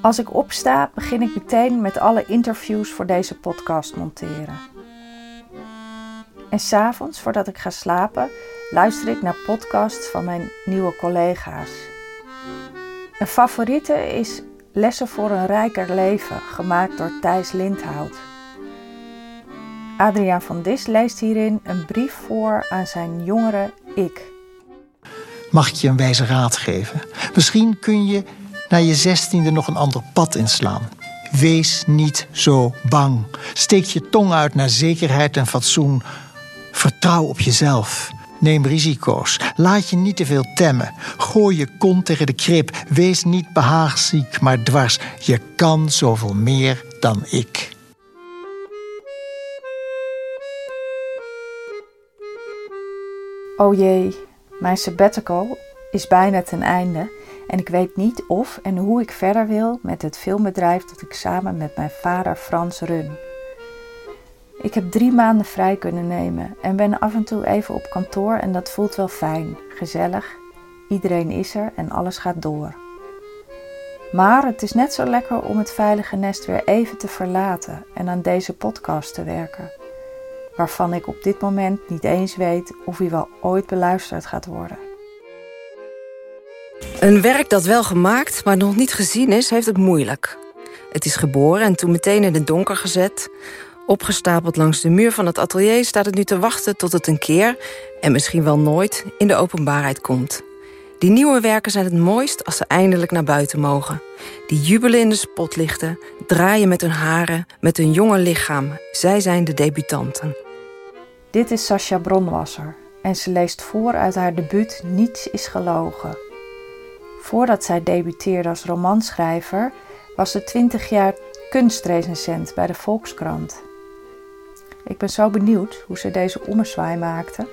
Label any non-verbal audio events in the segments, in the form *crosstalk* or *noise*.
Als ik opsta, begin ik meteen met alle interviews voor deze podcast monteren. En s'avonds, voordat ik ga slapen, luister ik naar podcasts van mijn nieuwe collega's. Een favoriete is Lessen voor een rijker leven, gemaakt door Thijs Lindhout. Adriaan van Dis leest hierin een brief voor aan zijn jongere ik. Mag ik je een wijze raad geven? Misschien kun je na je zestiende nog een ander pad inslaan. Wees niet zo bang. Steek je tong uit naar zekerheid en fatsoen. Vertrouw op jezelf. Neem risico's. Laat je niet te veel temmen. Gooi je kont tegen de krip. Wees niet behaagziek, maar dwars. Je kan zoveel meer dan ik. Oh jee, mijn sabbatical is bijna ten einde en ik weet niet of en hoe ik verder wil met het filmbedrijf dat ik samen met mijn vader Frans run. Ik heb drie maanden vrij kunnen nemen en ben af en toe even op kantoor en dat voelt wel fijn, gezellig. Iedereen is er en alles gaat door. Maar het is net zo lekker om het veilige nest weer even te verlaten en aan deze podcast te werken, waarvan ik op dit moment niet eens weet of hij wel ooit beluisterd gaat worden. Een werk dat wel gemaakt, maar nog niet gezien is, heeft het moeilijk. Het is geboren en toen meteen in het donker gezet. Opgestapeld langs de muur van het atelier staat het nu te wachten tot het een keer, en misschien wel nooit, in de openbaarheid komt. Die nieuwe werken zijn het mooist als ze eindelijk naar buiten mogen. Die jubelen in de spotlichten, draaien met hun haren, met hun jonge lichaam. Zij zijn de debutanten. Dit is Sascha Bronwasser en ze leest voor uit haar debuut Niets is gelogen. Voordat zij debuteerde als romanschrijver was ze 20 jaar kunstrecensent bij de Volkskrant. Ik ben zo benieuwd hoe ze deze ommezwaai maakte.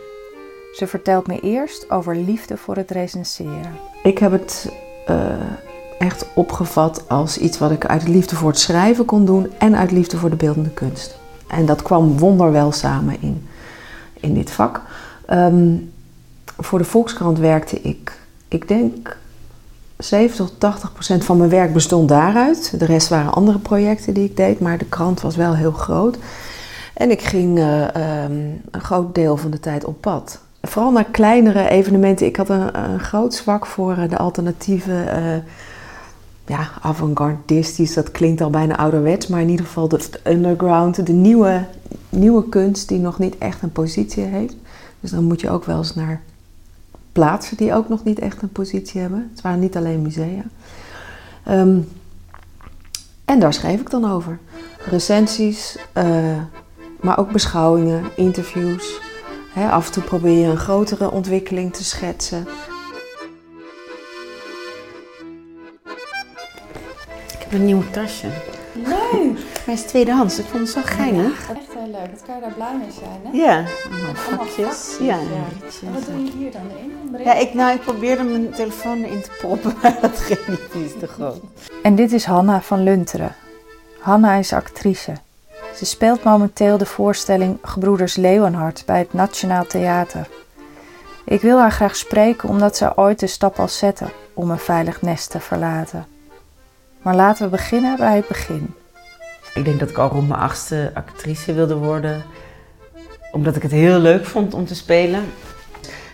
Ze vertelt me eerst over liefde voor het recenseren. Ik heb het uh, echt opgevat als iets wat ik uit liefde voor het schrijven kon doen en uit liefde voor de beeldende kunst. En dat kwam wonderwel samen in, in dit vak. Um, voor de Volkskrant werkte ik, ik denk 70 tot 80 procent van mijn werk bestond daaruit. De rest waren andere projecten die ik deed, maar de krant was wel heel groot. En ik ging uh, um, een groot deel van de tijd op pad. Vooral naar kleinere evenementen. Ik had een, een groot zwak voor uh, de alternatieve, uh, ja, avant-gardistisch. Dat klinkt al bijna ouderwets, maar in ieder geval de underground, de nieuwe, nieuwe kunst die nog niet echt een positie heeft. Dus dan moet je ook wel eens naar plaatsen die ook nog niet echt een positie hebben. Het waren niet alleen musea. Um, en daar schreef ik dan over. Recensies, uh, maar ook beschouwingen, interviews. He, af en toe probeer je een grotere ontwikkeling te schetsen. Ik heb een nieuw tasje. Leuk! Hij is tweedehands, ik vond het zo geinig. Ja, echt heel leuk. Dat kan je daar blij mee zijn, hè? Ja, Allemaal vakjes. vakjes, Ja, En wat doe je hier dan in? Ja, ik, nou, ik probeerde mijn telefoon erin te proppen, maar *laughs* dat ging niet, die is te groot. En dit is Hanna van Lunteren. Hanna is actrice. Ze speelt momenteel de voorstelling Gebroeders Leeuwenhart bij het Nationaal Theater. Ik wil haar graag spreken omdat ze ooit de stap al zette om een veilig nest te verlaten. Maar laten we beginnen bij het begin. Ik denk dat ik al rond mijn achtste actrice wilde worden, omdat ik het heel leuk vond om te spelen.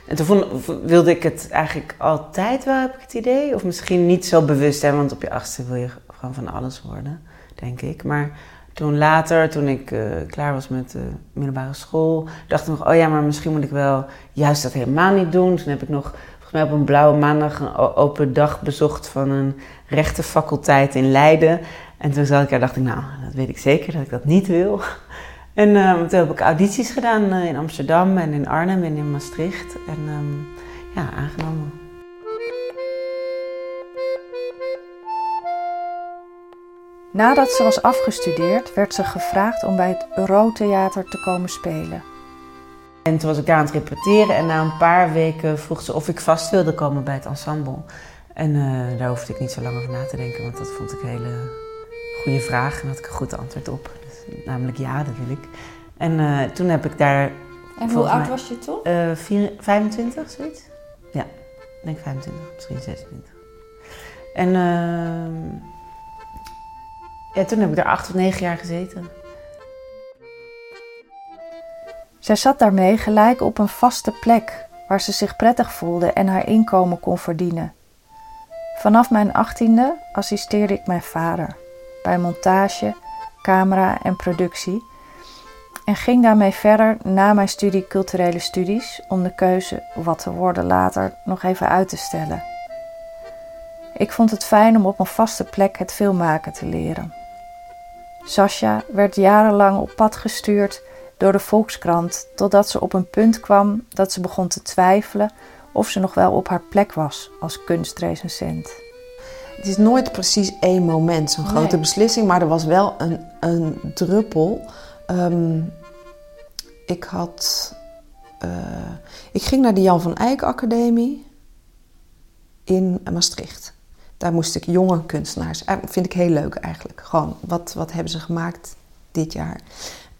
En toen vond, wilde ik het eigenlijk altijd wel, heb ik het idee. Of misschien niet zo bewust, hè, want op je achtste wil je gewoon van alles worden, denk ik. Maar toen later, toen ik uh, klaar was met de middelbare school, dacht ik nog, oh ja, maar misschien moet ik wel juist dat helemaal niet doen. Toen heb ik nog volgens mij op een blauwe maandag een open dag bezocht van een rechtenfaculteit in Leiden. En toen zat ik daar dacht ik, nou, dat weet ik zeker dat ik dat niet wil. En um, toen heb ik audities gedaan uh, in Amsterdam en in Arnhem en in Maastricht. En um, ja, aangenomen. Nadat ze was afgestudeerd, werd ze gevraagd om bij het Eurotheater te komen spelen. En toen was ik daar aan het repeteren en na een paar weken vroeg ze of ik vast wilde komen bij het ensemble. En uh, daar hoefde ik niet zo lang over na te denken, want dat vond ik hele goede vraag en had ik een goed antwoord op. Dus, namelijk ja, dat wil ik. En uh, toen heb ik daar. En hoe oud mij, was je toen? Uh, vier, 25, zoiets. Ja, ik denk 25, misschien 26. En uh, Ja, toen heb ik daar acht of negen jaar gezeten. Zij zat daarmee gelijk op een vaste plek waar ze zich prettig voelde en haar inkomen kon verdienen. Vanaf mijn achttiende assisteerde ik mijn vader bij montage, camera en productie en ging daarmee verder na mijn studie culturele studies om de keuze wat te worden later nog even uit te stellen. Ik vond het fijn om op een vaste plek het filmmaken te leren. Sascha werd jarenlang op pad gestuurd door de Volkskrant totdat ze op een punt kwam dat ze begon te twijfelen of ze nog wel op haar plek was als kunstrecensent. Het is nooit precies één moment, zo'n grote beslissing, maar er was wel een, een druppel. Ehm, ik had. Uh, ik ging naar de Jan van Eyck Academie in Maastricht. Daar moest ik jonge kunstenaars. Dat eh, vind ik heel leuk eigenlijk. Gewoon, wat, wat hebben ze gemaakt dit jaar?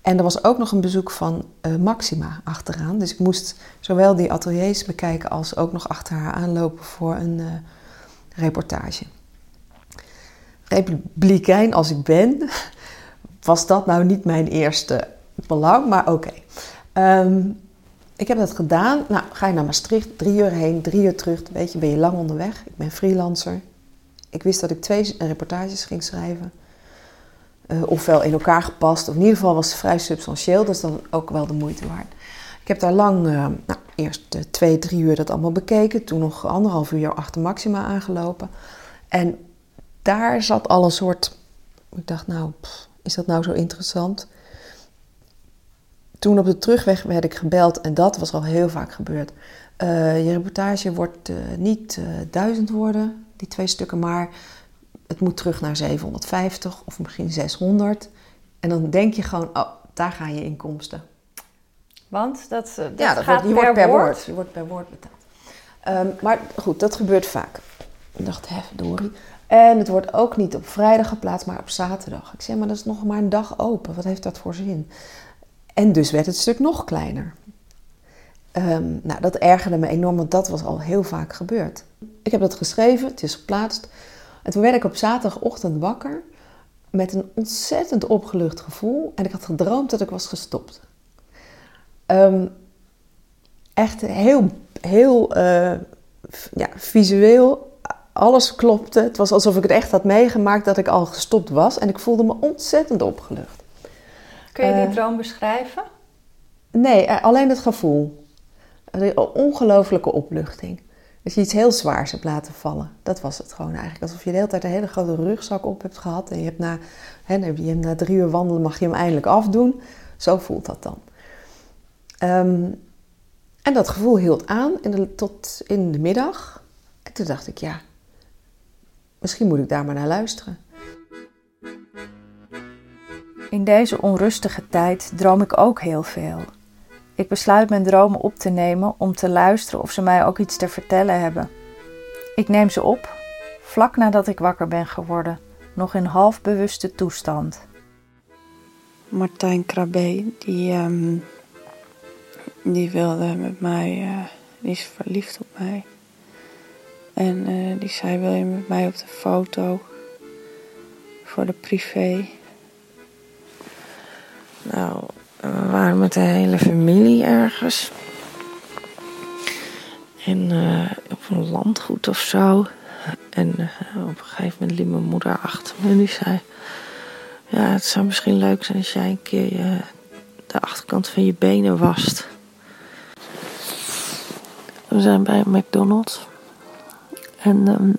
En er was ook nog een bezoek van uh, Maxima achteraan. Dus ik moest zowel die ateliers bekijken als ook nog achter haar aanlopen voor een uh, reportage. Republikein als ik ben, was dat nou niet mijn eerste belang, maar oké. Ehm, ik heb dat gedaan. Nou, ga je naar Maastricht, drie uur heen, drie uur terug. Weet je, ben je lang onderweg. Ik ben freelancer. Ik wist dat ik twee reportages ging schrijven. Uh, ofwel in elkaar gepast, of in ieder geval was het vrij substantieel. Is dan ook wel de moeite waard. Ik heb daar lang, uh, nou, eerst uh, twee, drie uur dat allemaal bekeken. Toen nog anderhalf uur achter Maxima aangelopen. En daar zat al een soort. Ik dacht, nou, pff, is dat nou zo interessant? Toen op de terugweg werd ik gebeld en dat was al heel vaak gebeurd. je reportage wordt niet duizend woorden, die twee stukken, maar het moet terug naar 750 of misschien 600. En dan denk je gewoon, oh, daar gaan je inkomsten. Want dat, eh, dat ja, dat gaat wordt, je per wordt per woord. woord. Je wordt per woord betaald. Ehm, maar goed, dat gebeurt vaak. Ik dacht, hè, verdorie. En het wordt ook niet op vrijdag geplaatst, maar op zaterdag. Ik zeg, maar dat is nog maar een dag open. Wat heeft dat voor zin? En dus werd het stuk nog kleiner. Ehm, nou, dat ergerde me enorm, want dat was al heel vaak gebeurd. Ik heb dat geschreven, het is geplaatst. En toen werd ik op zaterdagochtend wakker met een ontzettend opgelucht gevoel. En ik had gedroomd dat ik was gestopt. Um, echt heel, heel uh, ja, visueel. Alles klopte. Het was alsof ik het echt had meegemaakt dat ik al gestopt was. En ik voelde me ontzettend opgelucht. Kun je die Uh, droom beschrijven? Nee, eh, alleen het gevoel. Een ongelofelijke opluchting. Dat je iets heel zwaars hebt laten vallen. Dat was het gewoon eigenlijk. Alsof je de hele tijd een hele grote rugzak op hebt gehad. En je hebt na, hè, je hebt na drie uur wandelen mag je hem eindelijk afdoen. Zo voelt dat dan. Um, en dat gevoel hield aan in de, tot in de middag. En toen dacht ik, ja, misschien moet ik daar maar naar luisteren. In deze onrustige tijd droom ik ook heel veel. Ik besluit mijn dromen op te nemen om te luisteren of ze mij ook iets te vertellen hebben. Ik neem ze op, vlak nadat ik wakker ben geworden, nog in half bewuste toestand. Martijn Krabbe, die, um, die wilde met mij, uh, die is verliefd op mij. En uh, die zei: Wil je met mij op de foto voor de privé? Nou, we waren met de hele familie ergens. En uh, op een landgoed of zo. En uh, op een gegeven moment liep mijn moeder achter me en die zei: Ja, het zou misschien leuk zijn als jij een keer je, de achterkant van je benen wast. We zijn bij McDonald's. En um,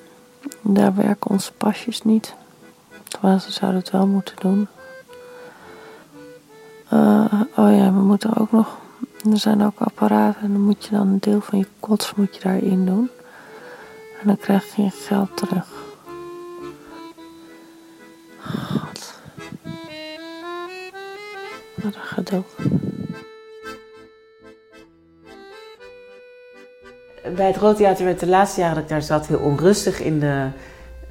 daar werken onze pasjes niet. Terwijl ze zouden het wel moeten doen. Uh, oh ja, we moeten ook nog. Er zijn ook apparaten en dan moet je dan een deel van je kots moet je daarin doen. En dan krijg je je geld terug. God. Wat een geduld. Bij het Rood Theater werd de laatste jaren dat ik daar zat heel onrustig in de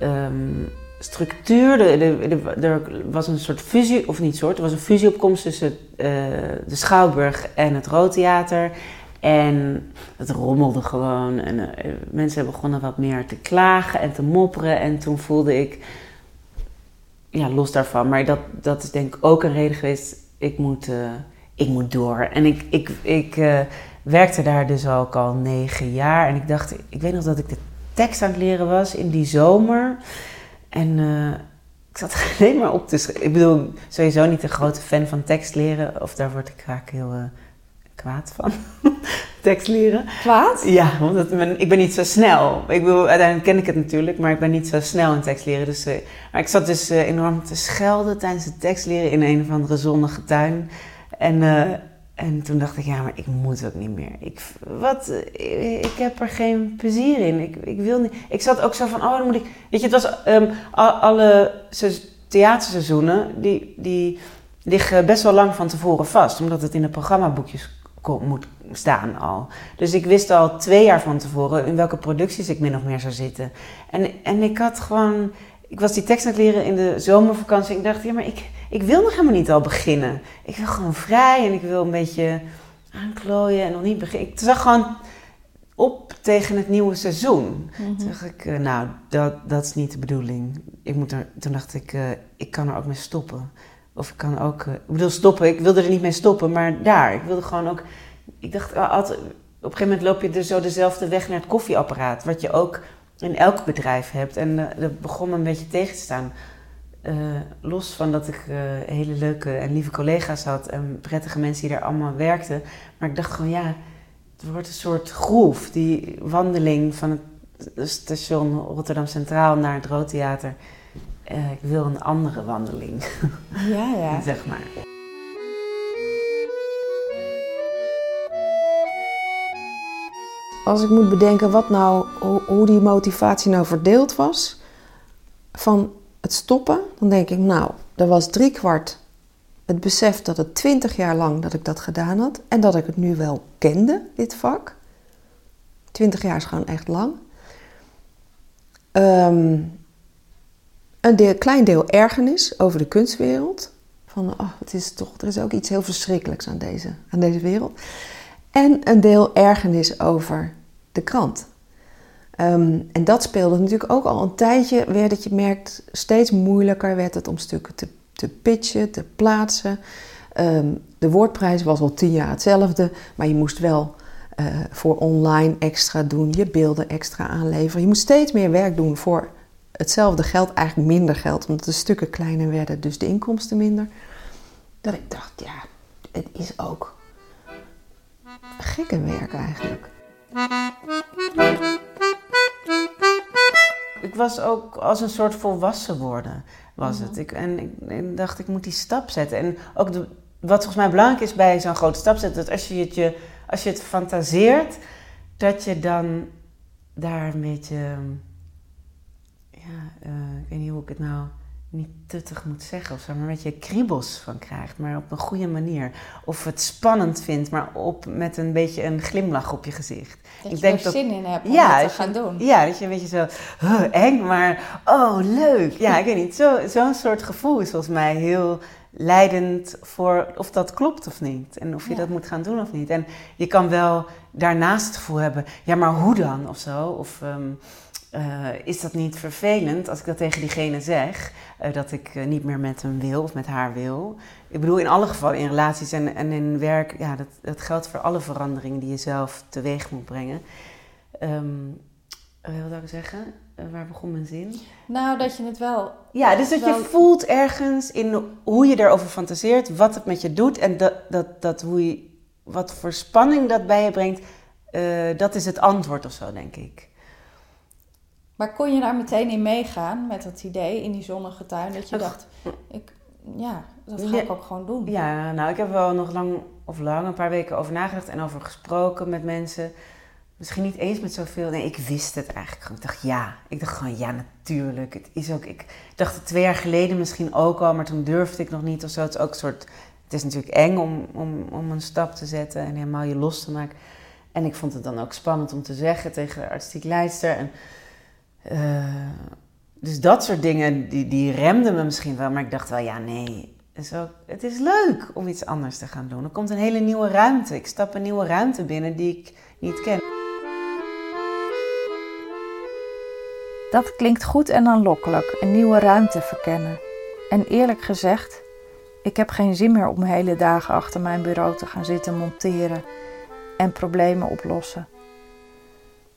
um, structuur. De, er was een soort fusie, of niet soort, er was een fusieopkomst tussen uh, de Schouwburg en het Rood Theater. En het rommelde gewoon. En uh, mensen begonnen wat meer te klagen en te mopperen. En toen voelde ik, ja, los daarvan. Maar dat, dat is denk ik ook een reden geweest. Ik moet, uh, ik moet door. En ik, ik, ik werkte daar dus ook al negen jaar. En ik dacht, ik weet nog dat ik de tekst aan het leren was in die zomer. En uh, ik zat *laughs* alleen maar op te schrijven. Ik bedoel, sowieso niet een grote fan van tekst leren. Of daar word ik vaak heel kwaad van. *laughs* tekst leren. Kwaad? Ja, want het, ik ben niet zo snel. Ik bedoel, uiteindelijk ken ik het natuurlijk, maar ik ben niet zo snel in tekst leren. Dus, uh, maar ik zat dus enorm te schelden tijdens het tekst leren in een of andere zonnige tuin. En, en toen dacht ik, ja, maar ik moet ook niet meer. Ik, wat, ik, heb er geen plezier in. Ik, ik wil niet. Ik zat ook zo van, oh, dan moet ik. Weet je, het was um, alle theaterseizoenen, die, die liggen best wel lang van tevoren vast, omdat het in de programmaboekjes moet staan al. Dus ik wist al twee jaar van tevoren in welke producties ik min of meer zou zitten. En, en ik had gewoon. Ik was die tekst aan het leren in de zomervakantie. Ik dacht, ja, maar ik, ik wil nog helemaal niet al beginnen. Ik wil gewoon vrij en ik wil een beetje aanklooien en nog niet beginnen. Ik zag gewoon op tegen het nieuwe seizoen. Mhm. Toen dacht ik, nou, dat, dat is niet de bedoeling. Ik moet er, toen dacht ik, uh, ik kan er ook mee stoppen. Of ik kan ook, uh, ik bedoel stoppen, ik wilde er niet mee stoppen, maar daar. Ik wilde gewoon ook, ik dacht altijd, op een gegeven moment loop je dus zo dezelfde weg naar het koffieapparaat, wat je ook in elk bedrijf hebt. En dat begon me een beetje tegen te staan. Uh, los van dat ik hele leuke en lieve collega's had en prettige mensen die daar allemaal werkten. Maar ik dacht gewoon, ja, het wordt een soort groef. Die wandeling van het station Rotterdam Centraal naar het Roodtheater. Uh, ik wil een andere wandeling. Ja, ja. *laughs* zeg maar. Als ik moet bedenken wat nou, hoe, hoe die motivatie nou verdeeld was van het stoppen, dan denk ik, nou, er was drie kwart het besef dat het twintig jaar lang dat ik dat gedaan had en dat ik het nu wel kende, dit vak. Twintig jaar is gewoon echt lang. Um, een deel, klein deel ergernis over de kunstwereld. Van, oh, het is toch, er is ook iets heel verschrikkelijks aan deze, aan deze wereld. En een deel ergernis over de krant. Um, en dat speelde natuurlijk ook al een tijdje, werd het, je merkt, steeds moeilijker werd het om stukken te, te pitchen, te plaatsen. Um, de woordprijs was al tien jaar hetzelfde, maar je moest wel uh, voor online extra doen, je beelden extra aanleveren. Je moest steeds meer werk doen voor hetzelfde geld, eigenlijk minder geld, omdat de stukken kleiner werden, dus de inkomsten minder. Dat ik dacht, ja, het is ook gekke werk eigenlijk. Ik was ook als een soort volwassen worden, was Mhm. het. Ik, en ik, ik dacht, ik moet die stap zetten. En ook de, wat volgens mij belangrijk is bij zo'n grote stap zetten, dat als je het, je, als je het fantaseert, dat je dan daar een beetje ja, uh, ik weet niet hoe ik het nou niet tuttig moet zeggen of zo, maar een beetje kriebels van krijgt, maar op een goede manier. Of het spannend vindt, maar op, met een beetje een glimlach op je gezicht. Dat ik je denk er dat, zin in hebt om ja, het te dat je- gaan doen. Ja, dat je een beetje zo huh, eng, maar oh leuk. Ja, ik weet niet. Zo- Zo'n soort gevoel is volgens mij heel leidend voor of dat klopt of niet. En of je Ja. dat moet gaan doen of niet. En je kan wel daarnaast het gevoel hebben, ja, maar hoe dan of zo? Of ehm, eh, is dat niet vervelend als ik dat tegen diegene zeg, eh, dat ik eh, niet meer met hem wil of met haar wil? Ik bedoel, in alle gevallen, in relaties en, en in werk, ja, dat, dat geldt voor alle veranderingen die je zelf teweeg moet brengen. Eh, wat zou ik zeggen? Waar begon mijn zin? Nou, dat je het wel... Ja, dus dat je voelt ergens in hoe je erover fantaseert, wat het met je doet en dat, dat, dat hoe je, wat voor spanning dat bij je brengt, dat is het antwoord of zo, denk ik. Maar kon je daar meteen in meegaan met dat idee in die zonnige tuin? Dat je Ach. dacht, ik, ja, dat ga ik ook gewoon doen. Ja, nou, ik heb wel nog lang of lang een paar weken over nagedacht en over gesproken met mensen. Misschien niet eens met zoveel. Nee, ik wist het eigenlijk gewoon. Ik dacht ja. Ik dacht gewoon ja, natuurlijk. Het is ook. Ik dacht het twee jaar geleden misschien ook al, maar toen durfde ik nog niet of zo. Het is ook een soort. Het is natuurlijk eng om, om, om een stap te zetten en helemaal je los te maken. En ik vond het dan ook spannend om te zeggen tegen de artistiek leidster. En, eh, dus dat soort dingen, die, die remden me misschien wel. Maar ik dacht wel, ja, nee. Het is, ook, het is leuk om iets anders te gaan doen. Er komt een hele nieuwe ruimte. Ik stap een nieuwe ruimte binnen die ik niet ken. Dat klinkt goed en aanlokkelijk, een nieuwe ruimte verkennen. En eerlijk gezegd, ik heb geen zin meer om hele dagen achter mijn bureau te gaan zitten monteren en problemen oplossen.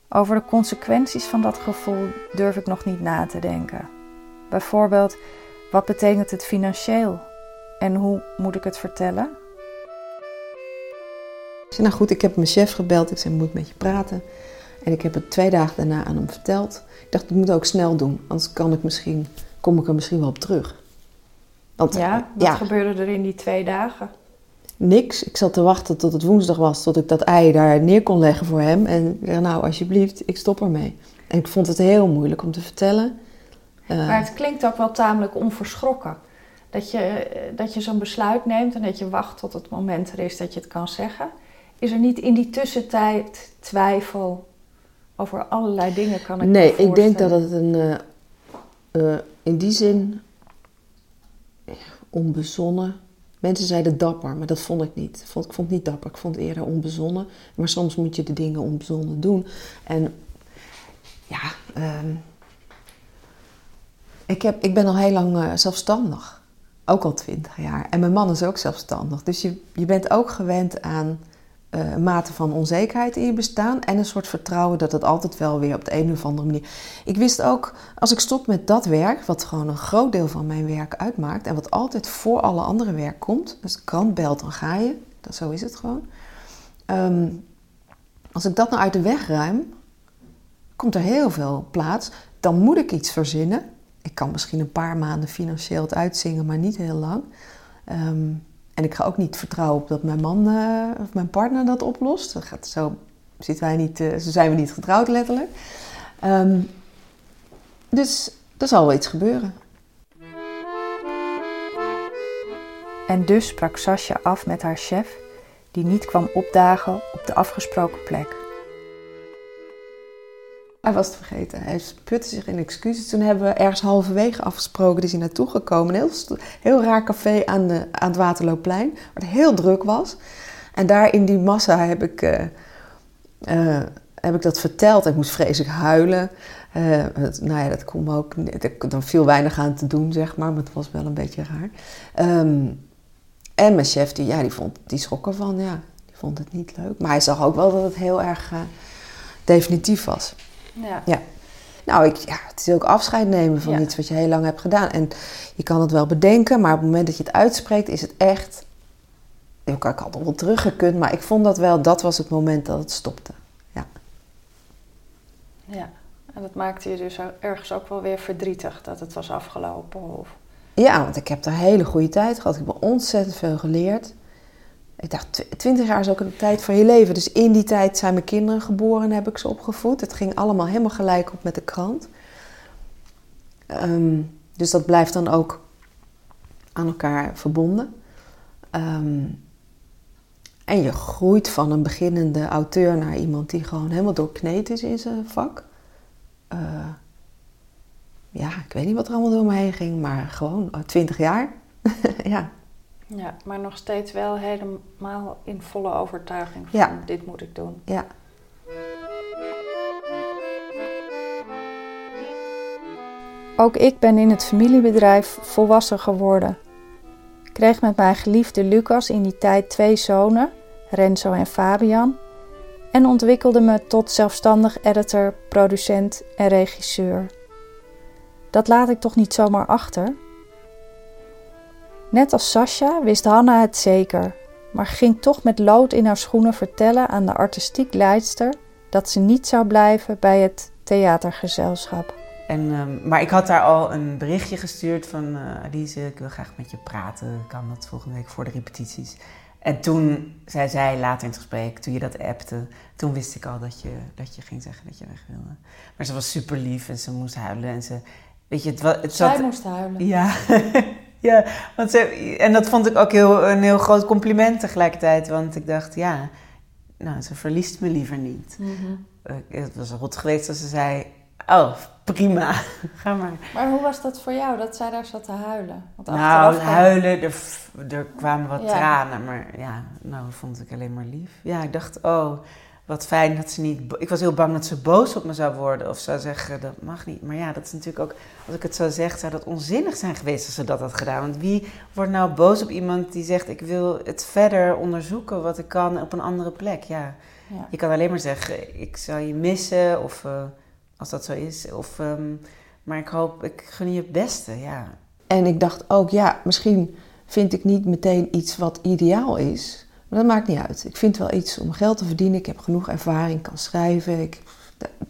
Over de consequenties van dat gevoel durf ik nog niet na te denken. Bijvoorbeeld, wat betekent het financieel en hoe moet ik het vertellen? Ik zei, nou goed, ik heb mijn chef gebeld. Ik zei, moet met je praten. En ik heb het twee dagen daarna aan hem verteld. Ik dacht, ik moet ook snel doen, anders kan ik misschien, kom ik er misschien wel op terug. Want, ja, wat gebeurde er in die twee dagen? Niks. Ik zat te wachten tot het woensdag was, tot ik dat ei daar neer kon leggen voor hem. En ja, nou, alsjeblieft, ik stop ermee. En ik vond het heel moeilijk om te vertellen. Uh, maar het klinkt ook wel tamelijk onverschrokken. Dat je, dat je zo'n besluit neemt en dat je wacht tot het moment er is dat je het kan zeggen. Is er niet in die tussentijd twijfel over allerlei dingen? Kan ik nee, ik denk dat het een, uh, uh, in die zin onbezonnen. Mensen zeiden dapper, maar dat vond ik niet. Ik vond, ik vond het niet dapper, ik vond het eerder onbezonnen. Maar soms moet je de dingen onbezonnen doen. En ja, uh, ik, heb, ik ben al heel lang uh, zelfstandig. Ook al twintig jaar. En mijn man is ook zelfstandig. Dus je, je bent ook gewend aan uh, mate van onzekerheid in je bestaan en een soort vertrouwen dat het altijd wel weer op de een of andere manier. Ik wist ook, als ik stop met dat werk, wat gewoon een groot deel van mijn werk uitmaakt en wat altijd voor alle andere werk komt, dus krant belt, dan ga je, dat, zo is het gewoon. Um, als ik dat nou uit de weg ruim, komt er heel veel plaats. Dan moet ik iets verzinnen. Ik kan misschien een paar maanden financieel het uitzingen, maar niet heel lang. Um, en ik ga ook niet vertrouwen op dat mijn man uh, of mijn partner dat oplost. Dat gaat, zo, zitten wij niet, uh, zo zijn we niet getrouwd letterlijk. Um, dus er zal wel iets gebeuren. En dus sprak Sascha af met haar chef, die niet kwam opdagen op de afgesproken plek. Hij was het vergeten. Hij putte zich in excuses. Toen hebben we ergens halverwege afgesproken. is hij naartoe gekomen. Een heel, heel raar café aan, de, aan het Waterloopplein. Het heel druk was. En daar in die massa heb ik, uh, uh, heb ik dat verteld. Ik moest vreselijk huilen. Het, nou ja, dat kon me ook... Dan viel weinig aan te doen, zeg maar. Maar het was wel een beetje raar. Um, en mijn chef, die, ja, die, vond, die schrok ervan. Ja, die vond het niet leuk. Maar hij zag ook wel dat het heel erg definitief was. Ja. ja. Nou, ik, ja, het is ook afscheid nemen van iets wat je heel lang hebt gedaan. En je kan het wel bedenken, maar op het moment dat je het uitspreekt, is het echt. Ik had al wel teruggekund, maar ik vond dat wel, dat was het moment dat het stopte. Ja. Ja, en dat maakte je dus ergens ook wel weer verdrietig dat het was afgelopen? Of... Ja, want ik heb er een hele goede tijd gehad. Ik heb ontzettend veel geleerd. Ik dacht, twintig jaar is ook een tijd van je leven. Dus in die tijd zijn mijn kinderen geboren en heb ik ze opgevoed. Het ging allemaal helemaal gelijk op met de krant. Um, dus dat blijft dan ook aan elkaar verbonden. Um, en je groeit van een beginnende auteur naar iemand die gewoon helemaal doorkneed is in zijn vak. Uh, ja, ik weet niet wat er allemaal door me heen ging, maar gewoon twintig jaar. *laughs* ja. Ja, maar nog steeds wel helemaal in volle overtuiging van ja. dit moet ik doen. Ja. Ook ik ben in het familiebedrijf volwassen geworden. Ik kreeg met mijn geliefde Lucas in die tijd twee zonen, Renzo en Fabian, en ontwikkelde me tot zelfstandig editor, producent en regisseur. Dat laat ik toch niet zomaar achter? Net als Sasha wist Hanna het zeker, maar ging toch met lood in haar schoenen vertellen aan de artistiek leidster dat ze niet zou blijven bij het theatergezelschap. En, um, maar ik had daar al een berichtje gestuurd van uh, Alice, ik wil graag met je praten. Kan dat volgende week voor de repetities? En toen zei zij later in het gesprek, toen je dat appte, toen wist ik al dat je, dat je ging zeggen dat je weg wilde. Maar ze was super lief en ze moest huilen. En ze, weet je, het, het zat, zij moest huilen? Ja. *laughs* Ja, want ze, en dat vond ik ook heel, een heel groot compliment tegelijkertijd. Want ik dacht, ja, nou, ze verliest me liever niet. Mm Het was rot geweest als ze zei, oh, prima, *laughs* ga maar. Maar hoe was dat voor jou, dat zij daar zat te huilen? Want nou, huilen, er, er kwamen wat tranen, maar ja, nou, vond ik alleen maar lief. Ja, ik dacht, oh, wat fijn dat ze niet. Ik was heel bang dat ze boos op me zou worden of zou zeggen dat mag niet. Maar ja, dat is natuurlijk ook, als ik het zo zeg, zou dat onzinnig zijn geweest als ze dat had gedaan. Want wie wordt nou boos op iemand die zegt: Ik wil het verder onderzoeken wat ik kan op een andere plek? Ja, ja. je kan alleen maar zeggen: Ik zou je missen, of uh, als dat zo is. Of, um, maar ik hoop, ik gun je het beste. Ja. En ik dacht ook, ja, misschien vind ik niet meteen iets wat ideaal is. Maar dat maakt niet uit. Ik vind wel iets om geld te verdienen. Ik heb genoeg ervaring, kan schrijven. Ik,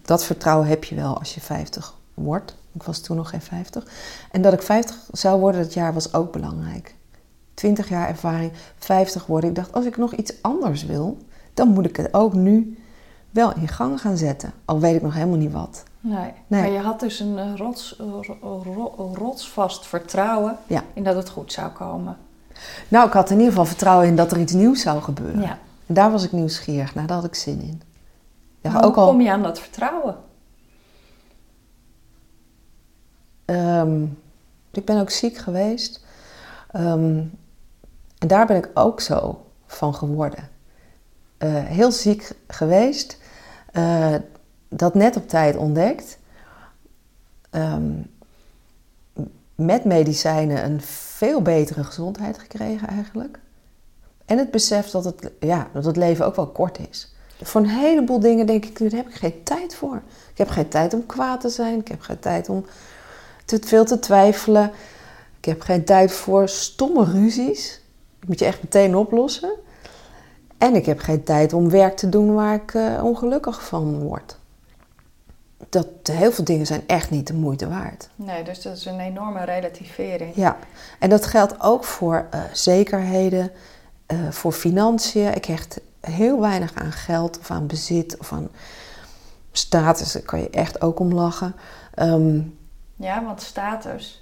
dat vertrouwen heb je wel als je 50 wordt. Ik was toen nog geen 50. En dat ik 50 zou worden dat jaar was ook belangrijk. 20 jaar ervaring, 50 worden. Ik dacht, als ik nog iets anders wil, dan moet ik het ook nu wel in gang gaan zetten. Al weet ik nog helemaal niet wat. Nee, nee. maar je had dus een rots, rotsvast vertrouwen in dat het goed zou komen. Nou, ik had in ieder geval vertrouwen in dat er iets nieuws zou gebeuren. Ja. En daar was ik nieuwsgierig naar, daar had ik zin in. Ja, hoe ook al... kom je aan dat vertrouwen? Ehm, ik ben ook ziek geweest. Ehm, en daar ben ik ook zo van geworden. Uh, heel ziek geweest. Uh, dat net op tijd ontdekt. Um, met medicijnen een veel betere gezondheid gekregen eigenlijk. En het besef dat het, ja, dat het leven ook wel kort is. Voor een heleboel dingen denk ik, daar heb ik geen tijd voor. Ik heb geen tijd om kwaad te zijn. Ik heb geen tijd om te veel te twijfelen. Ik heb geen tijd voor stomme ruzies. Die moet je echt meteen oplossen. En ik heb geen tijd om werk te doen waar ik uh, ongelukkig van word dat heel veel dingen zijn echt niet de moeite waard. Nee, dus dat is een enorme relativering. Ja, en dat geldt ook voor uh, zekerheden, uh, voor financiën. Ik hecht heel weinig aan geld of aan bezit of aan status. Daar kan je echt ook om lachen. Um, ja, want status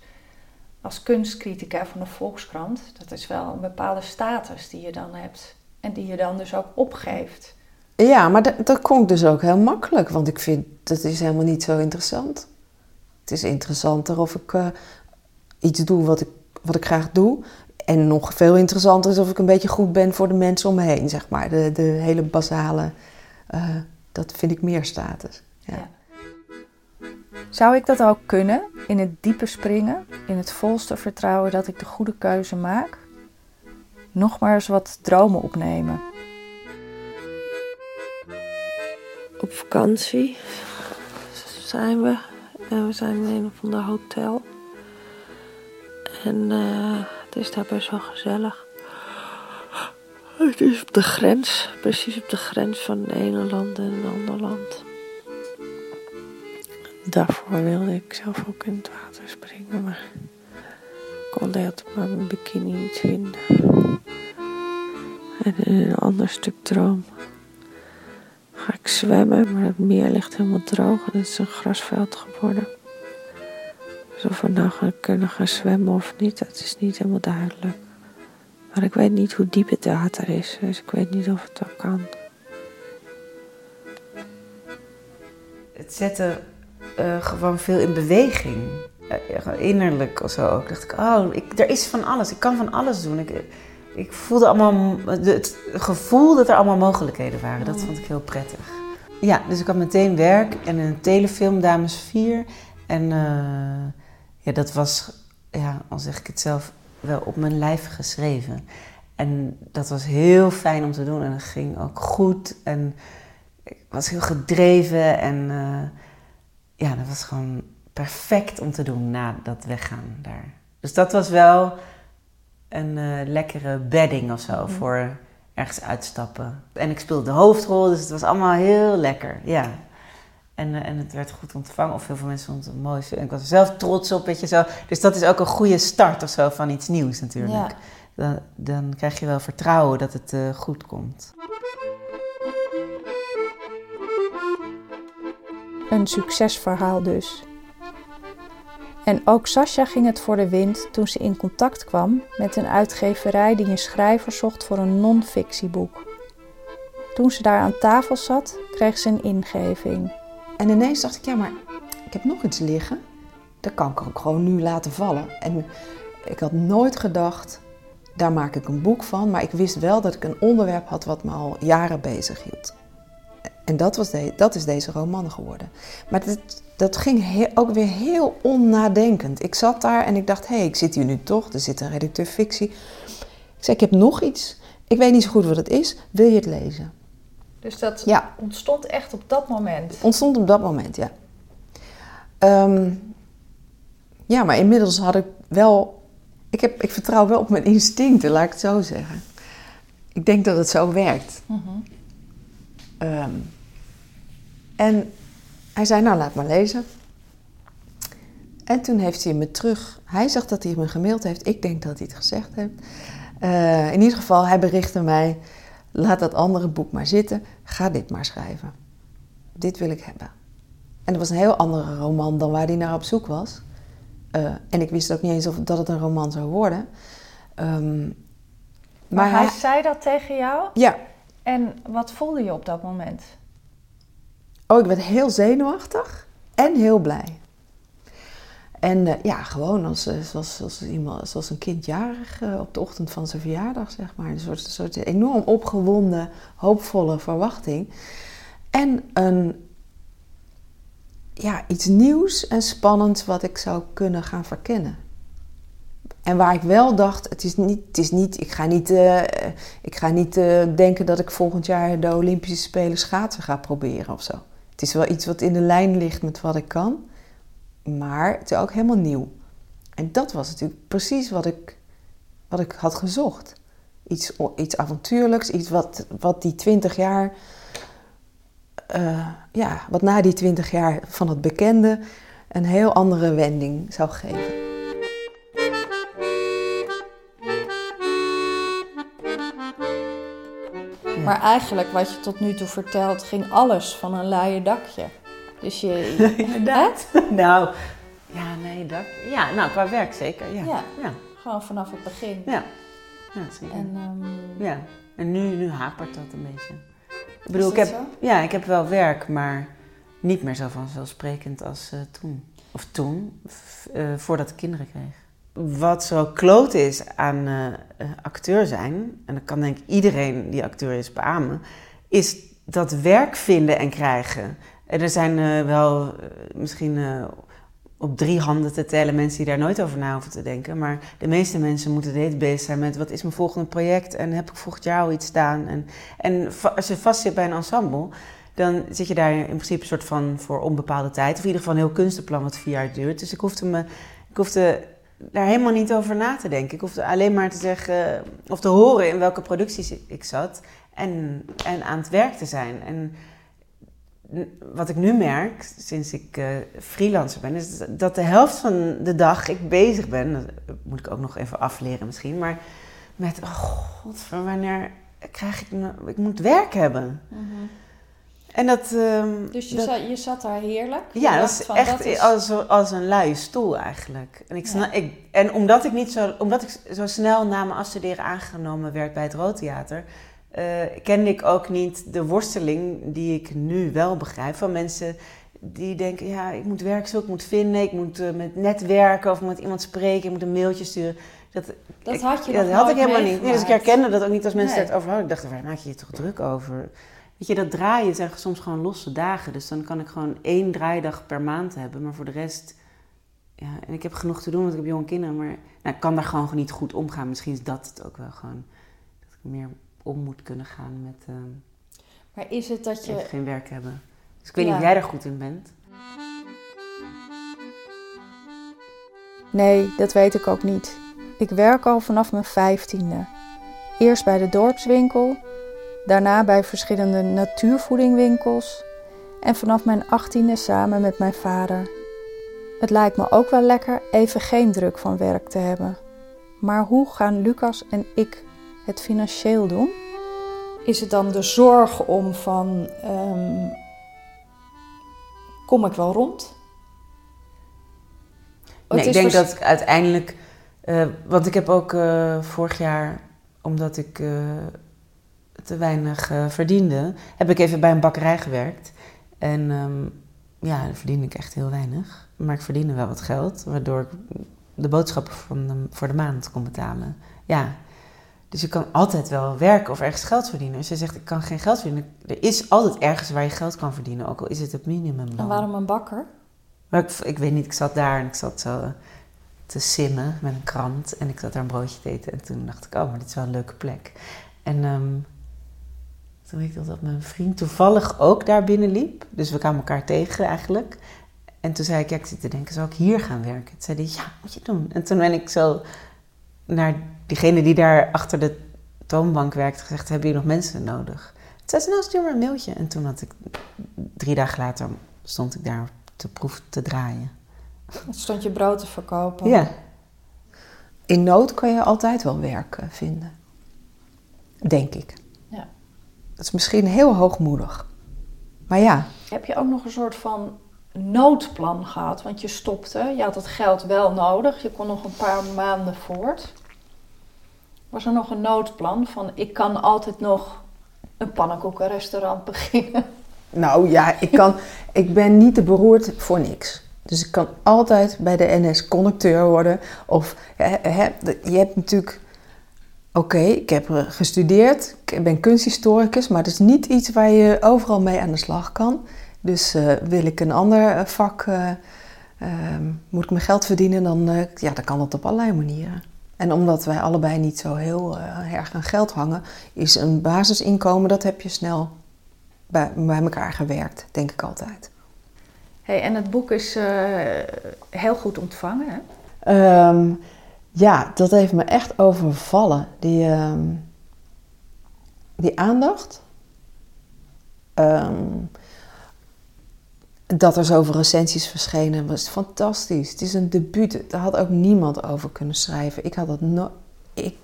als kunstcritica van de Volkskrant, dat is wel een bepaalde status die je dan hebt. En die je dan dus ook opgeeft. Ja, maar dat, dat kon ik dus ook heel makkelijk, want ik vind dat is helemaal niet zo interessant. Het is interessanter of ik uh, iets doe wat ik, wat ik graag doe. En nog veel interessanter is of ik een beetje goed ben voor de mensen om me heen, zeg maar. De, de hele basale, uh, dat vind ik meer status. Ja. Zou ik dat ook kunnen, in het diepe springen, in het volste vertrouwen dat ik de goede keuze maak? Nog maar eens wat dromen opnemen. Op vakantie zijn we. En we zijn in een of ander hotel. En uh, het is daar best wel gezellig. Het is op de grens, precies op de grens van het ene land en een ander land. Daarvoor wilde ik zelf ook in het water springen, maar ik kon net maar mijn bikini niet vinden. En een ander stuk droom ik zwemmen, maar het meer ligt helemaal droog en het is een grasveld geworden. Dus of we nou gaan kunnen gaan zwemmen of niet, dat is niet helemaal duidelijk. Maar ik weet niet hoe diep het water is, dus ik weet niet of het wel kan. Het zette uh, gewoon veel in beweging. Uh, innerlijk of zo. Ik dacht ik, oh, ik, er is van alles. Ik kan van alles doen. Ik, ik voelde allemaal het gevoel dat er allemaal mogelijkheden waren. Dat vond ik heel prettig. Ja, dus ik had meteen werk en een telefilm, Dames 4. En uh, ja, dat was, ja, al zeg ik het zelf, wel op mijn lijf geschreven. En dat was heel fijn om te doen en het ging ook goed. En ik was heel gedreven en uh, ja, dat was gewoon perfect om te doen na dat weggaan daar. Dus dat was wel een uh, lekkere bedding of zo mhm. voor ergens uitstappen. En ik speelde de hoofdrol, dus het was allemaal heel lekker. Ja. En, uh, en het werd goed ontvangen, of heel veel mensen vonden het mooi. En ik was er zelf trots op, weet je zo. Dus dat is ook een goede start of zo van iets nieuws natuurlijk. Ja. Dan, dan krijg je wel vertrouwen dat het uh, goed komt. Een succesverhaal dus. En ook Sascha ging het voor de wind toen ze in contact kwam met een uitgeverij die een schrijver zocht voor een non-fictieboek. Toen ze daar aan tafel zat, kreeg ze een ingeving. En ineens dacht ik, ja, maar ik heb nog iets liggen. Dat kan ik ook gewoon nu laten vallen. En ik had nooit gedacht, daar maak ik een boek van. Maar ik wist wel dat ik een onderwerp had wat me al jaren bezig hield. En dat, was de, dat is deze roman geworden. Maar dat, dat ging ook weer heel onnadenkend. Ik zat daar en ik dacht, hé, hey, ik zit hier nu toch. Er zit een redacteur fictie. Ik zei, ik heb nog iets. Ik weet niet zo goed wat het is. Wil je het lezen? Dus dat ja. ontstond echt op dat moment? Ontstond op dat moment, ja. Ehm, ja, maar inmiddels had ik wel... Ik, heb, ik vertrouw wel op mijn instincten, laat ik het zo zeggen. Ik denk dat het zo werkt. Mm en hij zei, nou laat maar lezen. En toen heeft hij me terug... Hij zegt dat hij me gemaild heeft. Ik denk dat hij het gezegd heeft. Uh, in ieder geval, hij berichtte mij... Laat dat andere boek maar zitten. Ga dit maar schrijven. Dit wil ik hebben. En dat was een heel andere roman dan waar hij naar op zoek was. Uh, en ik wist ook niet eens of dat het een roman zou worden. Um, maar, maar hij, hij zei dat tegen jou? Ja. En wat voelde je op dat moment? Oh, ik werd heel zenuwachtig en heel blij. En uh, ja, gewoon als, eh, zoals, zoals, iemand, zoals een kind jarig uh, op de ochtend van zijn verjaardag, zeg maar. Een soort, een soort enorm opgewonden, hoopvolle verwachting. En een, ja, iets nieuws en spannends wat ik zou kunnen gaan verkennen. En waar ik wel dacht, het is niet, het is niet ik ga niet, ik ga niet denken dat ik volgend jaar de Olympische Spelen schaatsen ga proberen of zo. Het is wel iets wat in de lijn ligt met wat ik kan, maar het is ook helemaal nieuw. En dat was natuurlijk precies wat ik, wat ik had gezocht. Iets, iets avontuurlijks, iets wat, wat die twintig jaar, uh, ja, wat na die twintig jaar van het bekende een heel andere wending zou geven. Maar eigenlijk wat je tot nu toe vertelt, ging alles van een laaie dakje. Dus je... *laughs* Inderdaad. *laughs* nou, ja, nee, dak. Ja, nou, qua werk zeker, ja. Ja, ja. gewoon vanaf het begin. Ja, ja zeker. En, um... ja. en nu, nu hapert dat een beetje. Ik bedoel, ik heb, zo? ja, ik heb wel werk, maar niet meer zo vanzelfsprekend als uh, toen. Of toen, uh, voordat ik kinderen kreeg wat zo kloot is aan uh, acteur zijn, en dat kan denk ik iedereen die acteur is beamen, is dat werk vinden en krijgen. En er zijn uh, wel misschien op drie handen te tellen mensen die daar nooit over na hoeven te denken. Maar de meeste mensen moeten steeds bezig zijn met wat is mijn volgende project en heb ik volgend jaar al iets staan. En, en als je vastzit bij een ensemble, dan zit je daar in principe een soort van voor onbepaalde tijd. Of in ieder geval een heel kunstenplan wat vier jaar duurt. Dus ik hoefde me. Ik hoefde daar helemaal niet over na te denken. Ik hoefde alleen maar te zeggen of te horen in welke producties ik zat en, en aan het werk te zijn. En wat ik nu merk, sinds ik uh, freelancer ben, is dat de helft van de dag ik bezig ben, dat moet ik ook nog even afleren misschien, maar met, oh god, wanneer krijg ik, ik moet werk hebben. Mm en dat, um, dus je, Zat, je zat daar heerlijk? Ja, dat is echt Als, als een luie stoel eigenlijk. En, ik, ja. ik, en omdat ik niet zo, omdat ik zo snel na mijn afstuderen aangenomen werd bij het Roodtheater, uh, kende ik ook niet de worsteling die ik nu wel begrijp van mensen die denken, ja, ik moet werk zoeken, ik moet vinden, ik moet uh, met netwerken of met iemand spreken, ik moet een mailtje sturen. Dat, dat had je dat had ik helemaal niet. Nee, dus ik herkende dat ook niet als mensen nee. het over hadden. Ik dacht, waar maak je je toch druk over? Weet je, dat draaien zijn soms gewoon losse dagen. Dus dan kan ik gewoon één draaidag per maand hebben. Maar voor de rest... Ja, en ik heb genoeg te doen, want ik heb jonge kinderen. Maar nou, ik kan daar gewoon niet goed omgaan. Misschien is dat het ook wel gewoon. Dat ik meer om moet kunnen gaan met... Uh, maar is het dat je... geen werk hebben. Dus ik weet ja. niet of jij daar goed in bent. Nee, dat weet ik ook niet. Ik werk al vanaf mijn vijftiende. Eerst bij de dorpswinkel daarna bij verschillende natuurvoedingwinkels en vanaf mijn achttiende samen met mijn vader. Het lijkt me ook wel lekker even geen druk van werk te hebben. Maar hoe gaan Lucas en ik het financieel doen? Is het dan de zorg om van um, kom ik wel rond? Nee, ik denk dat ik uiteindelijk, uh, want ik heb ook uh, vorig jaar, omdat ik uh, te weinig uh, verdiende, heb ik even bij een bakkerij gewerkt. En um, ja, daar verdiende ik echt heel weinig. Maar ik verdiende wel wat geld, waardoor ik de boodschappen van de, voor de maand kon betalen. Ja, Dus je kan altijd wel werken of ergens geld verdienen. Als je zegt, ik kan geen geld verdienen. Er is altijd ergens waar je geld kan verdienen, ook al is het het minimum. En waarom een bakker? Maar ik, ik weet niet, ik zat daar en ik zat zo te simmen met een krant. En ik zat daar een broodje te eten. En toen dacht ik, oh, maar dit is wel een leuke plek. En um, toen weet ik dat mijn vriend toevallig ook daar binnen liep. Dus we kwamen elkaar tegen eigenlijk. En toen zei ik, ja, ik zit te denken, zou ik hier gaan werken? Toen zei hij, ja, moet je doen. En toen ben ik zo naar diegene die daar achter de toonbank werkt gezegd, hebben jullie nog mensen nodig? Toen zei ze, nou, stuur maar een mailtje. En toen had ik, drie dagen later, stond ik daar te proef te draaien. Stond je brood te verkopen? Ja. In nood kan je altijd wel werk vinden. Denk ik. Dat is misschien heel hoogmoedig. Maar ja. Heb je ook nog een soort van noodplan gehad? Want je stopte, je had het geld wel nodig, je kon nog een paar maanden voort. Was er nog een noodplan van ik kan altijd nog een pannenkoekenrestaurant *laughs* beginnen? Nou ja, ik, kan, ik ben niet te beroerd voor niks. Dus ik kan altijd bij de NS conducteur worden. Of je hebt natuurlijk. Oké, ik heb gestudeerd, ik ben kunsthistoricus, maar dat is niet iets waar je overal mee aan de slag kan. Dus uh, wil ik een ander eh, vak, uh, moet ik mijn geld verdienen, dan, ja, dan kan dat op allerlei manieren. En omdat wij allebei niet zo heel erg aan geld hangen, is een basisinkomen, dat heb je snel bij, bij elkaar gewerkt, denk ik altijd. Hey, en het boek is heel goed ontvangen, hè? Um, ja, dat heeft me echt overvallen. Die, um, die aandacht. Um, dat er zoveel recensies verschenen was fantastisch. Het is een debuut. Daar had ook niemand over kunnen schrijven. Ik, had dat no ik,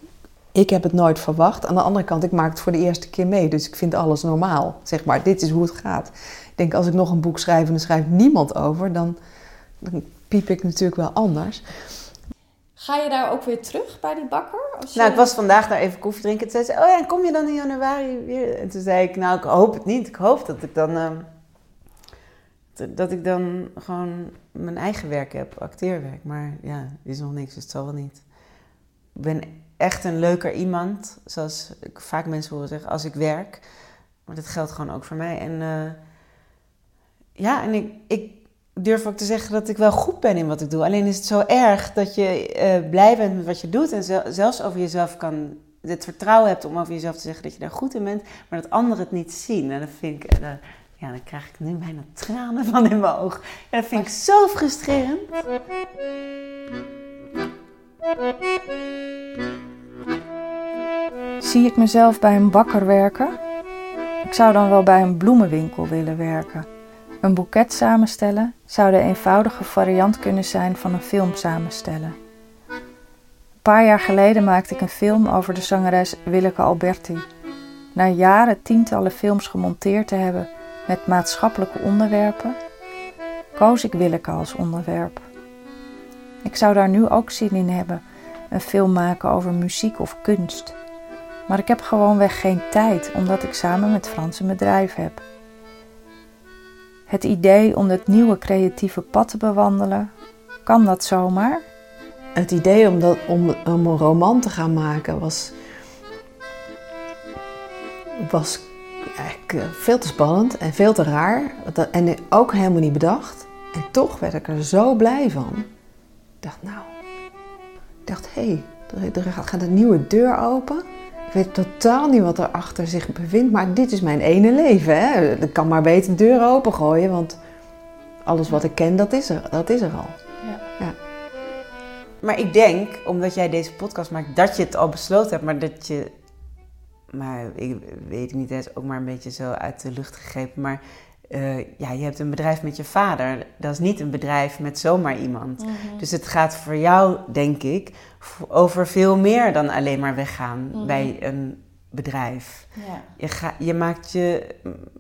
ik heb het nooit verwacht. Aan de andere kant, ik maak het voor de eerste keer mee. Dus ik vind alles normaal. Zeg maar, dit is hoe het gaat. Ik denk, als ik nog een boek schrijf en er schrijft niemand over... dan, dan piep ik natuurlijk wel anders. Ga je daar ook weer terug bij die bakker? Als je... Nou, ik was vandaag daar even koffie drinken. Toen zei ze, oh ja, kom je dan in januari weer? En toen zei ik, nou, ik hoop het niet. Ik hoop dat ik dan... Uh, dat ik dan gewoon mijn eigen werk heb, acteerwerk. Maar ja, is nog niks, dus het zal wel niet. Ik ben echt een leuker iemand, zoals ik vaak mensen horen zeggen, als ik werk. Maar dat geldt gewoon ook voor mij. En uh, ja, en ik, ik durf ook te zeggen dat ik wel goed ben in wat ik doe. Alleen is het zo erg dat je uh, blij bent met wat je doet en zelfs over jezelf kan het vertrouwen hebt om over jezelf te zeggen dat je daar goed in bent, maar dat anderen het niet zien. En dat vind ik, uh, ja, dan krijg ik nu bijna tranen van in mijn oog. En dat vind ik zo frustrerend. Zie ik mezelf bij een bakker werken? Ik zou dan wel bij een bloemenwinkel willen werken. Een boeket samenstellen zou de eenvoudige variant kunnen zijn van een film samenstellen. Een paar jaar geleden maakte ik een film over de zangeres Willeke Alberti. Na jaren tientallen films gemonteerd te hebben met maatschappelijke onderwerpen, koos ik Willeke als onderwerp. Ik zou daar nu ook zin in hebben, een film maken over muziek of kunst. Maar ik heb gewoonweg geen tijd, omdat ik samen met Frans een bedrijf heb. Het idee om het nieuwe creatieve pad te bewandelen, kan dat zomaar? Het idee om, dat, om, een roman te gaan maken was, was eigenlijk eh, veel te spannend en veel te raar. En ook helemaal niet bedacht. En toch werd ik er zo blij van. Ik dacht, nou, ik dacht, hé, hey, er gaat een nieuwe deur open. Ik weet totaal niet wat er achter zich bevindt, maar dit is mijn ene leven. Hè? Ik kan maar beter de deur opengooien, want alles wat ik ken, dat is er, dat is er al. Ja. ja. Maar ik denk, omdat jij deze podcast maakt, dat je het al besloten hebt, maar dat je maar ik weet niet, het is ook maar een beetje zo uit de lucht gegrepen. Maar uh, ja, je hebt een bedrijf met je vader. Dat is niet een bedrijf met zomaar iemand. Mhm. Dus het gaat voor jou, denk ik, over veel meer dan alleen maar weggaan mhm. bij een bedrijf. Ja. Je, ga, je maakt je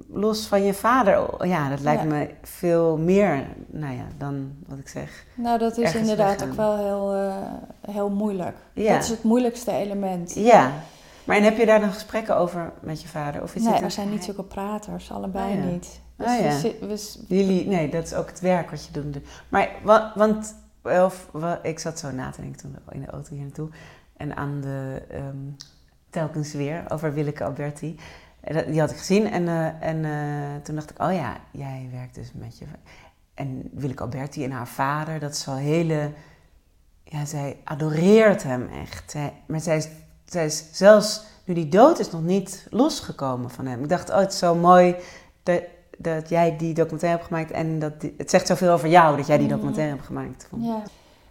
los van je vader. Ja, dat lijkt me veel meer nou ja, dan wat ik zeg. Nou, dat is inderdaad ook wel heel, uh, heel moeilijk. Ja. Dat is het moeilijkste element. Ja. Maar en heb je daar dan gesprekken over met je vader? Of is nee, we zijn niet zulke praters, allebei oh, niet. Dus oh, ja. we, Jullie, nee, dat is ook het werk wat je doet. Maar, want, of, ik zat zo na te denken toen in de auto hier naartoe. En aan de, um, telkens weer over Willeke Alberti. Die had ik gezien en, uh, en uh, toen dacht ik, oh ja, jij werkt dus met je... En Willeke Alberti en haar vader, dat is wel hele... Ja, zij adoreert hem echt. Zij, maar zij is, zij is zelfs nu die dood is nog niet losgekomen van hem. Ik dacht, oh, het is zo mooi dat, dat jij die documentaire hebt gemaakt. En dat het zegt zoveel over jou dat jij die documentaire hebt gemaakt. Ja.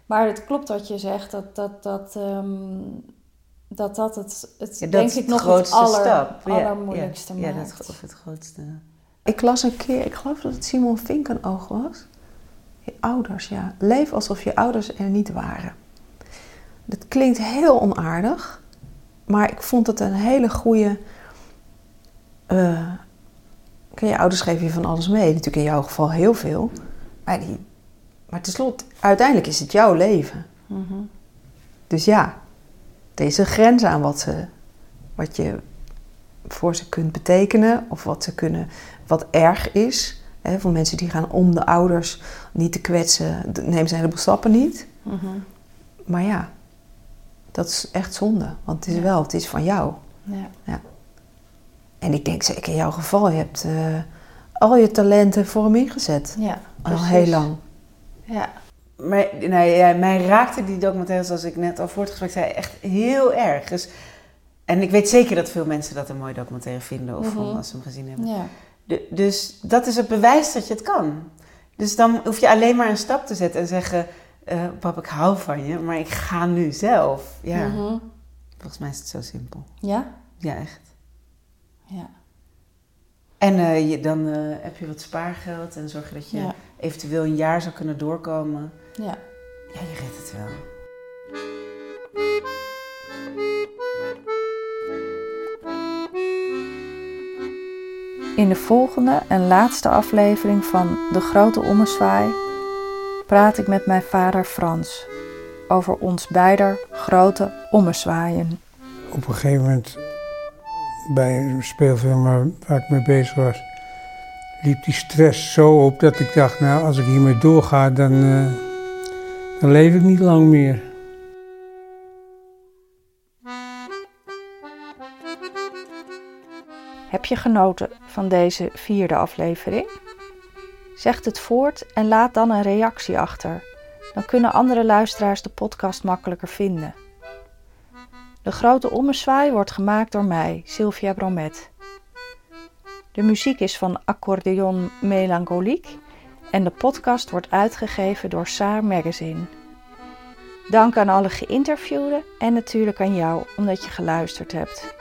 Maar het klopt wat je zegt, dat dat, dat, um, dat, dat het, het ja, denk ik nog het aller, stap. allermoeilijkste ja, maakt. Ja, dat is het grootste. Ik las een keer, ik geloof dat het Simon Vinkenoog was. Je ouders, ja. Leef alsof je ouders er niet waren. Dat klinkt heel onaardig, maar ik vond het een hele goede. Uh, je ouders geven je van alles mee. Natuurlijk in jouw geval heel veel. Maar, die, maar tenslotte, uiteindelijk is het jouw leven. Mm Dus ja, deze grens aan wat, ze, wat je voor ze kunt betekenen. Of wat ze kunnen, wat erg is. Hè, voor mensen die gaan om de ouders niet te kwetsen, nemen ze een heleboel stappen niet. Mm -hmm. Maar ja, dat is echt zonde. Want het is wel, het is van jou. Ja. ja. En ik denk zeker in jouw geval, je hebt uh, al je talenten voor hem ingezet. Ja, Al heel lang. Ja. Maar nou, ja, mij raakte die documentaire, zoals ik net al voor het gesprek zei, echt heel erg. Dus, en ik weet zeker dat veel mensen dat een mooie documentaire vinden of vonden als ze hem gezien hebben. Ja. De- dus dat is het bewijs dat je het kan. Dus dan hoef je alleen maar een stap te zetten en zeggen: eh, Pap, ik hou van je, maar ik ga nu zelf. Ja, Mhm. volgens mij is het zo simpel. Ja? Ja, echt. Ja. En eh, je, dan eh, heb je wat spaargeld en zorg je dat je Ja. eventueel een jaar zou kunnen doorkomen. Ja. Ja, je redt het wel. In de volgende en laatste aflevering van De Grote Ommezwaai praat ik met mijn vader Frans over ons beider grote ommezwaaien. op een gegeven moment bij een speelfilm waar, ik mee bezig was, liep die stress zo op dat ik dacht, nou als ik hiermee doorga, dan, eh, dan leef ik niet lang meer. Heb je genoten van deze vierde aflevering? Zeg het voort en laat dan een reactie achter. Dan kunnen andere luisteraars de podcast makkelijker vinden. De Grote Ommezwaai wordt gemaakt door mij, Sylvia Bromet. De muziek is van Accordeon Melancholique en de podcast wordt uitgegeven door Saar Magazine. Dank aan alle geïnterviewden en natuurlijk aan jou omdat je geluisterd hebt.